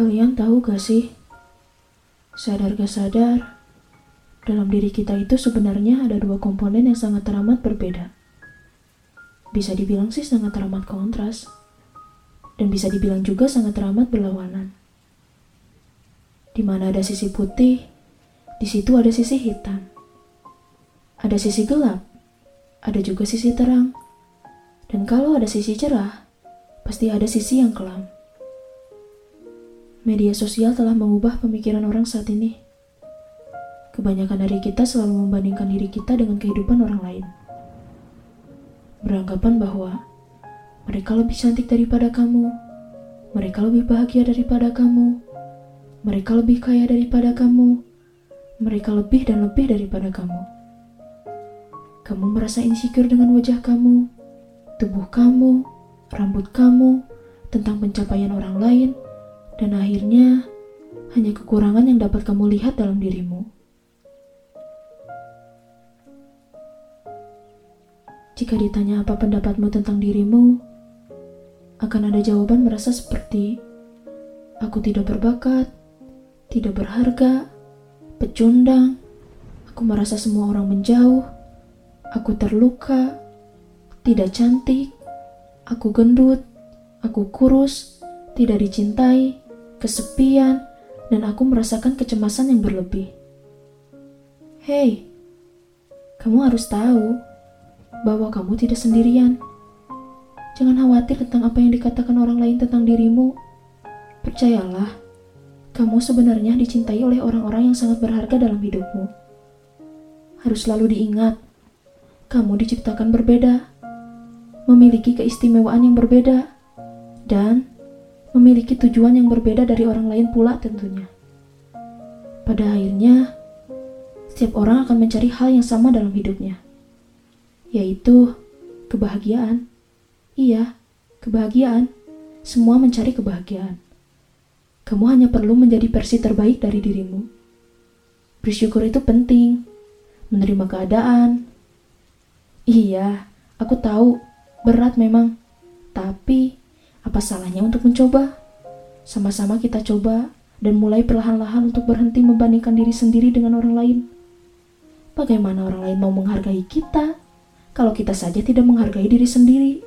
Kalian tahu gak sih? Sadar gak sadar, dalam diri kita itu sebenarnya ada dua komponen yang sangat teramat berbeda. Bisa dibilang sih sangat teramat kontras. Dan bisa dibilang juga sangat teramat berlawanan. Di mana ada sisi putih, di situ ada sisi hitam. Ada sisi gelap, ada juga sisi terang. Dan kalau ada sisi cerah, pasti ada sisi yang kelam. Media sosial telah mengubah pemikiran orang saat ini. Kebanyakan dari kita selalu membandingkan diri kita dengan kehidupan orang lain. Beranggapan bahwa mereka lebih cantik daripada kamu, mereka lebih bahagia daripada kamu, mereka lebih kaya daripada kamu, mereka lebih dan lebih daripada kamu. Kamu merasa insecure dengan wajah kamu, tubuh kamu, rambut kamu, tentang pencapaian orang lain, dan akhirnya hanya kekurangan yang dapat kamu lihat dalam dirimu. Jika ditanya apa pendapatmu tentang dirimu, akan ada jawaban merasa seperti aku tidak berbakat, tidak berharga, pecundang, aku merasa semua orang menjauh, aku terluka, tidak cantik, aku gendut, aku kurus, tidak dicintai, kesepian, dan aku merasakan kecemasan yang berlebih. Hei, kamu harus tahu bahwa kamu tidak sendirian. Jangan khawatir tentang apa yang dikatakan orang lain tentang dirimu. Percayalah, kamu sebenarnya dicintai oleh orang-orang yang sangat berharga dalam hidupmu. Harus selalu diingat, kamu diciptakan berbeda, memiliki keistimewaan yang berbeda, dan memiliki tujuan yang berbeda dari orang lain pula tentunya. Pada akhirnya, setiap orang akan mencari hal yang sama dalam hidupnya yaitu kebahagiaan. Iya, kebahagiaan. Semua mencari kebahagiaan. Kamu hanya perlu menjadi versi terbaik dari dirimu. Bersyukur itu penting. Menerima keadaan. Iya, aku tahu berat memang. Tapi apa salahnya untuk mencoba? Sama-sama kita coba dan mulai perlahan-lahan untuk berhenti membandingkan diri sendiri dengan orang lain. Bagaimana orang lain mau menghargai kita kalau kita saja tidak menghargai diri sendiri.